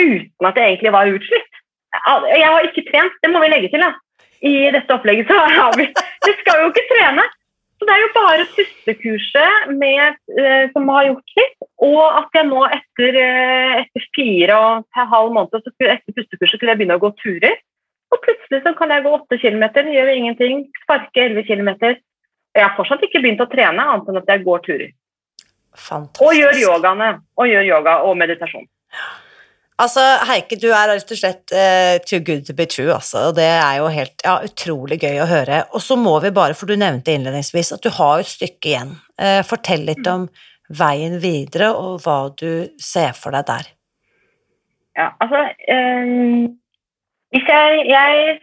uten at jeg egentlig var utslitt. Jeg har ikke trent, det må vi legge til. da. I dette opplegget så har vi <laughs> Vi skal jo ikke trene. Så det er jo bare pustekurset med, eh, som har gjort litt, og at jeg nå etter, eh, etter fire og en halv måned så etter pustekurset kunne jeg begynne å gå turer. Og plutselig så kan jeg gå åtte kilometer, gjør ingenting, sparke elleve kilometer. Jeg har fortsatt ikke begynt å trene, annet enn at jeg går turer. Fantastisk. Og gjør yogaene. Og gjør yoga og meditasjon. Altså, Heike, du er rett og slett uh, too good to be true, altså. Og det er jo helt ja, utrolig gøy å høre. Og så må vi bare, for du nevnte innledningsvis at du har et stykke igjen. Uh, fortell litt om veien videre, og hva du ser for deg der. Ja, altså um, Hvis jeg, jeg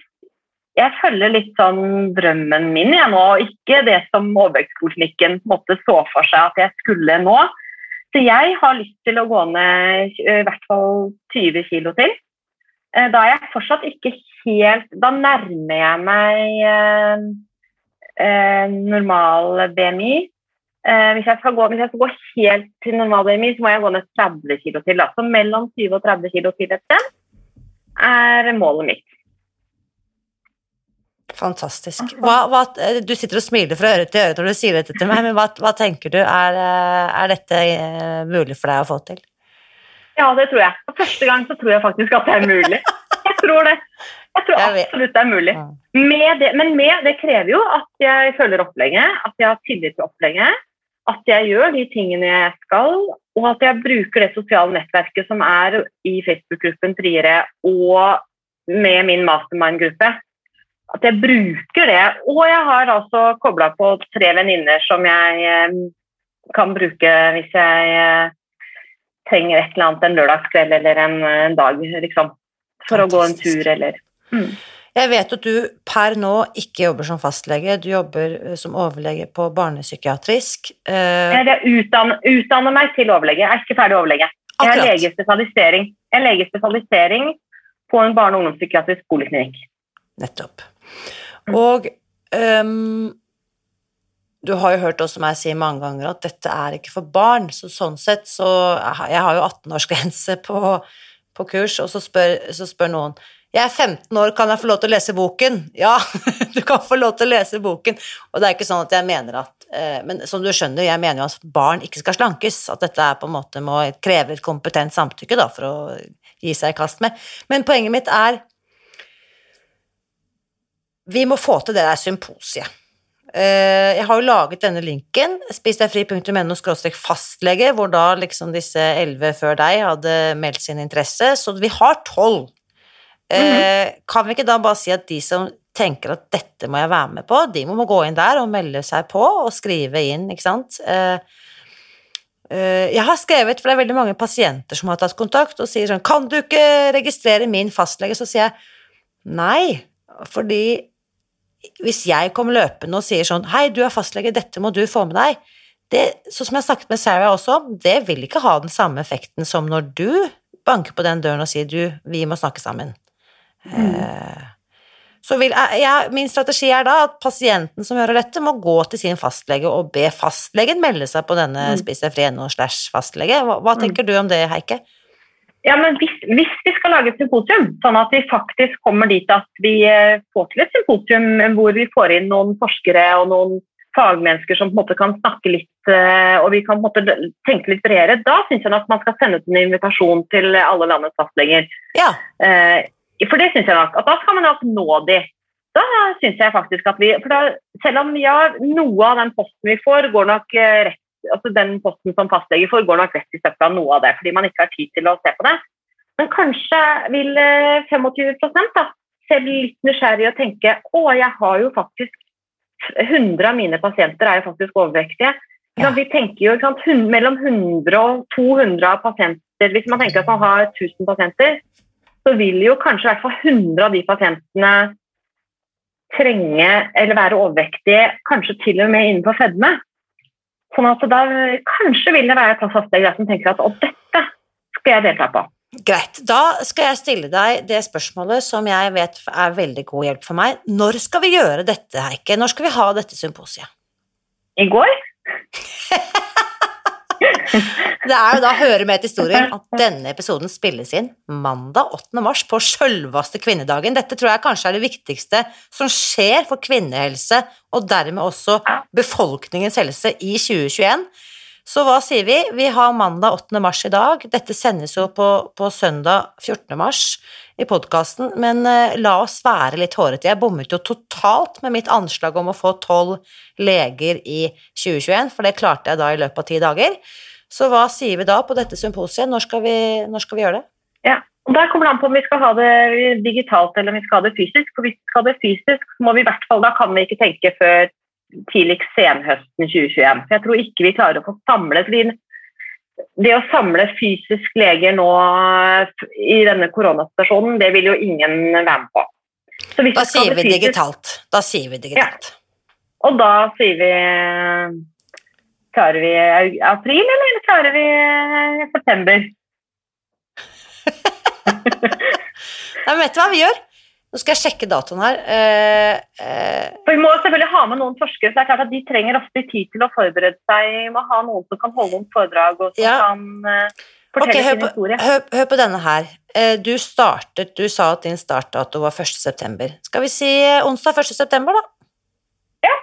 jeg følger litt sånn drømmen min jeg nå, ikke det som overvektspolitikken så for seg at jeg skulle nå. Så jeg har lyst til å gå ned i hvert fall 20 kg til. Eh, da er jeg fortsatt ikke helt Da nærmer jeg meg eh, eh, normal BMI. Eh, hvis, jeg gå, hvis, jeg skal gå, helt til normal BMI, så må jeg gå ned 30 kg til. Så mellom 20 og 30 kg til et sted er målet mitt. Fantastisk. Hva, hva, du sitter og smiler fra øre til øre når du sier dette til meg, men hva, hva tenker du? Er, er, dette eh, mulig for deg å få til? Ja, det tror jeg. For første gang så tror jeg faktisk at det er mulig. Jeg tror det. Jeg tror absolutt det er mulig. Med det, men med det krever jo at jeg følger opplegget, at jeg har tillit til opplegget, at jeg gjør de tingene jeg skal, og at jeg bruker det sosiale nettverket som er i Facebook-gruppen Friere og med min mastermind-gruppe at jeg bruker det. Og jeg har altså kobla på tre venninner som jeg eh, kan bruke hvis jeg eh, trenger et eller annet en lørdagskveld eller en, en dag, liksom. For Fantastisk. å gå en tur eller mm. Jeg vet at du per nå ikke jobber som fastlege, du jobber eh, som overlege på barnepsykiatrisk. Jeg utdanner, utdanner meg til overlege, jeg er ikke ferdig overlege. Jeg har legespesialisering. Jeg legespesialisering på en barne- og ungdomspsykiatrisk poliklinikk. Nettopp. Og um, du har jo hørt også meg si mange ganger at dette er ikke for barn, så sånn sett så Jeg har jo 18-årsgrense på, på, kurs, og så spør, så spør, noen jeg er 15 år, kan jeg få lov til å lese boken? Ja, <laughs> du kan få lov til å lese boken. Og det er ikke sånn at jeg mener at eh, Men som du skjønner, jeg mener jo at barn ikke skal slankes. At dette er på en måte må kreve et kompetent samtykke da, for å gi seg i kast med. Men poenget mitt er vi må få til det der symposiet. Eh, jeg har jo laget denne linken, spisdegfri.no fastlege, hvor da liksom disse elleve før deg hadde meldt sin interesse, så vi har tolv. Mm -hmm. Kan vi ikke da bare si at de som tenker at dette må jeg være med på, de må gå inn der og melde seg på og skrive inn, ikke sant. Eh, jeg har skrevet, for det er veldig mange pasienter som har tatt kontakt og sier sånn Kan du ikke registrere min fastlege? Så sier jeg nei, fordi hvis jeg kommer løpende og sier sånn Hei, du er fastlege, dette må du få med deg. Det, sånn som jeg har snakket med Sarah også, det vil ikke ha den samme effekten som når du banker på den døren og sier du, vi må snakke sammen. Mm. Eh, så vil, ja, min strategi er da at pasienten som hører dette, må gå til sin fastlege og be fastlegen melde seg på denne mm. spisefri.no slash fastlege. Hva, hva, tenker mm. du om det, Heike? Ja, men hvis, hvis, vi skal lage et symposium, sånn at vi faktisk kommer dit at vi eh, får til et symposium hvor vi får inn noen forskere og noen fagmennesker som på en måte kan snakke litt eh, og vi kan på en måte tenke litt bredere, da syns jeg nok man skal sende ut en invitasjon til alle landets fastleger. Ja. Eh, for det syns jeg nok. at Da skal man nok nå de. Da syns jeg faktisk at vi for da, Selv om ja, noe av den posten vi får, går nok rett altså Den posten som fastlege får, går nok rett i søpla noe av det, fordi man ikke har tid til å se på det. Men kanskje vil 25 eh, da, se litt nysgjerrig og tenke å, jeg har jo faktisk 100 av mine pasienter er jo faktisk overvektige. Ja. Vi tenker jo sant, mellom 100 og 200 pasienter Hvis man tenker at man har 1000 pasienter, så vil jo kanskje i hvert fall 100 av de pasientene trenge eller være overvektige, kanskje til og med innenfor fedme. Sånn at da kanskje vil det være et fastlege som tenker at å, dette skal jeg delta på. Greit. Da skal jeg stille deg det spørsmålet som jeg vet er veldig god hjelp for meg. Når skal vi gjøre dette, Heike? Når skal vi ha dette symposiet? I går. <laughs> Det er jo da høre med til historien at denne episoden spilles inn mandag 8. mars på sjølvaste kvinnedagen. Dette tror jeg kanskje er det viktigste som skjer for kvinnehelse, og dermed også befolkningens helse i 2021. Så hva sier vi? Vi har mandag 8. mars i dag. Dette sendes jo på, på søndag 14. mars i podkasten, men uh, la oss være litt hårete. Jeg bommet jo totalt med mitt anslag om å få tolv leger i 2021, for det klarte jeg da i løpet av ti dager. Så hva sier vi da på dette symposiet? Når skal vi, når skal vi gjøre det? Ja, og Der kommer det an på om vi skal ha det digitalt eller om vi skal ha det fysisk. For hvis vi skal ha det fysisk, må vi i hvert fall, da kan vi ikke tenke før tidligst senhøsten 2021. For jeg tror ikke vi klarer å få samlet det å samle fysisk leger nå i denne koronasituasjonen, det vil jo ingen være med på. da sier vi fysisk, digitalt. Da sier vi digitalt. Ja. Og da sier vi Klarer vi april, eller klarer vi september? <laughs> Nei, vet du hva vi gjør? Nå skal jeg sjekke datoen her. Eh, eh. For Vi må selvfølgelig ha med noen forskere. så det er klart at De trenger ofte tid til å forberede seg. Vi må ha noen som kan holde noen foredrag og som ja. kan eh, fortelle okay, sin historie. Hør, hør, på denne her. Eh, du startet, du sa at din startdato var 1.9. Skal vi si onsdag 1.9., da? Ja.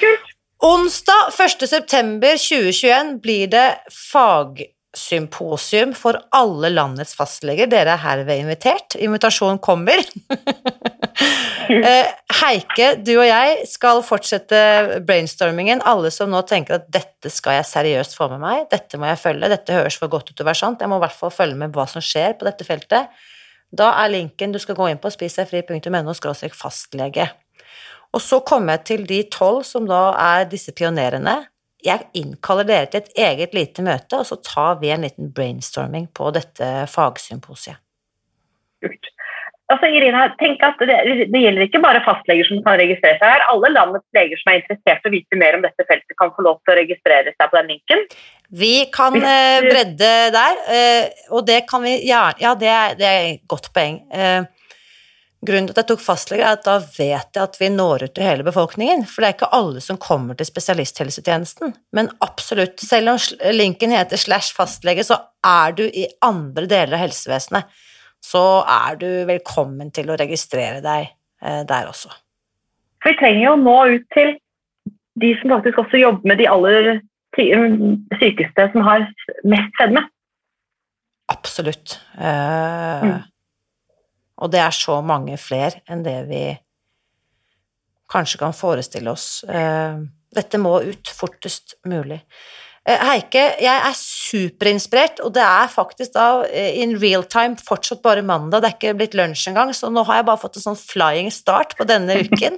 Kult. Onsdag 1.9.2021 blir det fag symposium for alle landets fastleger. Dere er herved invitert. Invitasjonen kommer. <laughs> Eh, Heike, du og jeg skal fortsette brainstormingen. Alle som nå tenker at dette skal jeg seriøst få med meg, dette må jeg følge, dette høres for godt ut til å være sant, jeg må i hvert fall følge med hva som skjer på dette feltet. Da er linken du skal gå inn på spisdegfri.no fastlege. Og så kommer jeg til de tolv som da er disse pionerene jeg innkaller dere til et eget lite møte, og så tar vi en liten brainstorming på dette fagsymposiet. Kult. Altså, Irina, tenk at det, det, gjelder ikke bare fastleger som kan registrere seg her. Alle landets leger som er interessert i å vite mer om dette feltet, kan få lov til å registrere seg på den linken. Vi kan eh, bredde der, eh, og det kan vi gjerne Ja, det er, det er et godt poeng. Uh, Grunnen til at jeg tok fastlege, er at da vet jeg at vi når ut til hele befolkningen. For det er ikke alle som kommer til spesialisthelsetjenesten. Men absolutt, selv om linken heter slash fastlege, så er du i andre deler av helsevesenet. Så er du velkommen til å registrere deg eh, der også. For vi trenger jo å nå ut til de som faktisk også jobber med de aller sykeste som har mest fedme. Absolutt. Uh, mm. Og det er så mange flere enn det vi kanskje kan forestille oss. Eh, dette må ut fortest mulig. Eh, Heike, jeg er superinspirert, og det er faktisk da eh, in real time fortsatt bare mandag, det er ikke blitt lunsj engang, så nå har jeg bare fått en sånn flying start på denne <laughs> uken.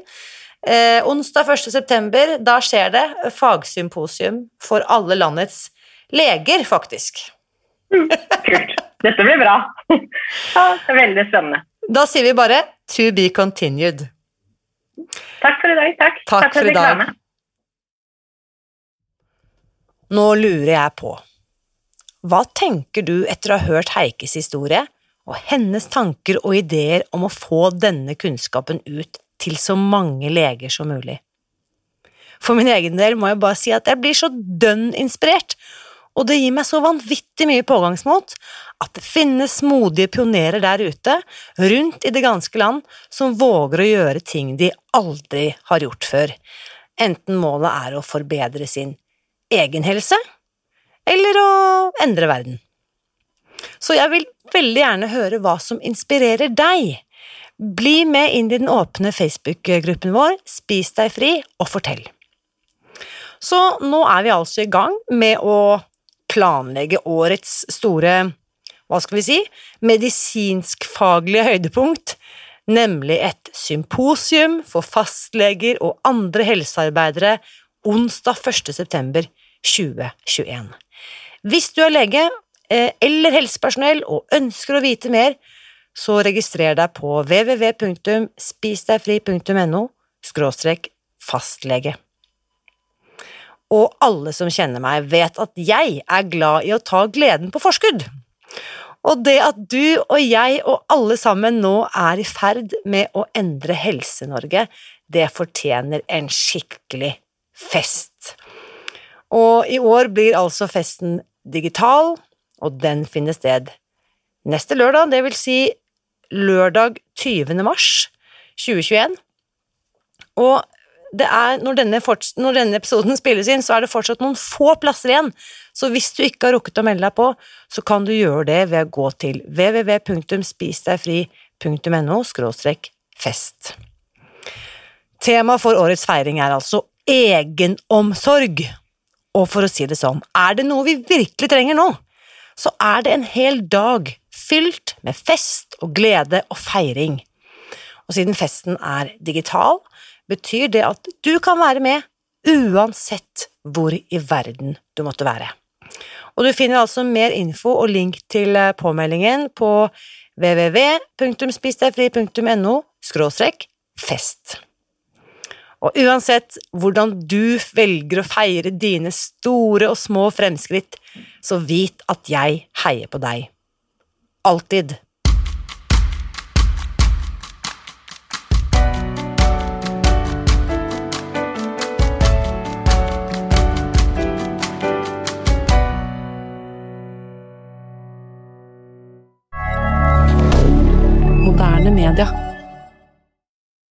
Eh, onsdag 1. september, da skjer det fagsymposium for alle landets leger, faktisk. Mm, kult. Dette blir bra. <laughs> Ja, det er veldig spennende. Da sier vi bare 'to be continued'. Takk for i dag. Takk. Takk, Takk for, i dag. Nå lurer jeg på, hva tenker du etter å ha hørt Heikes historie og hennes tanker og ideer om å få denne kunnskapen ut til så mange leger som mulig? For min egen del må jeg bare si at jeg blir så dønn inspirert og det gir meg så vanvittig mye pågangsmot at det finnes modige pionerer der ute, rundt i det ganske land, som våger å gjøre ting de aldri har gjort før, enten målet er å forbedre sin egen helse, eller å endre verden. Så jeg vil veldig gjerne høre hva som inspirerer deg. Bli med inn i den åpne Facebook-gruppen vår, Spis deg fri, og fortell. Så nå er vi altså i gang med å planlegge årets store, hva skal vi si, medisinskfaglige høydepunkt, nemlig et symposium for fastleger og andre helsearbeidere onsdag 1. september 2021. Hvis du er lege eh, eller helsepersonell og ønsker å vite mer, så registrer deg på www.spisdegfri.no fastlege og alle som kjenner meg, vet at jeg er glad i å ta gleden på forskudd. Og det at du og jeg og alle sammen nå er i ferd med å endre Helse-Norge, det fortjener en skikkelig fest. Og i år blir altså festen digital, og den finner sted neste lørdag, det vil si lørdag 20. mars 2021. Og er, når, denne når, denne episoden <laughs> spilles inn, så er det fortsatt noen få plasser igjen, så hvis du ikke har rukket å melde deg på, så kan du gjøre det ved å gå til www.spisdegfri.no fest. Temaet for årets feiring er altså egenomsorg. Og for å si det sånn, er det noe vi virkelig trenger nå, så er det en hel dag fylt med fest og glede og feiring. Og siden festen er digital, betyr det at du kan være med uansett hvor i verden du måtte være. Og du finner altså mer info og link til eh, påmeldingen på www.spisdegfri.no fest. Og uansett hvordan du velger å feire dine store og små fremskritt, så vit at jeg heier på deg. Alltid.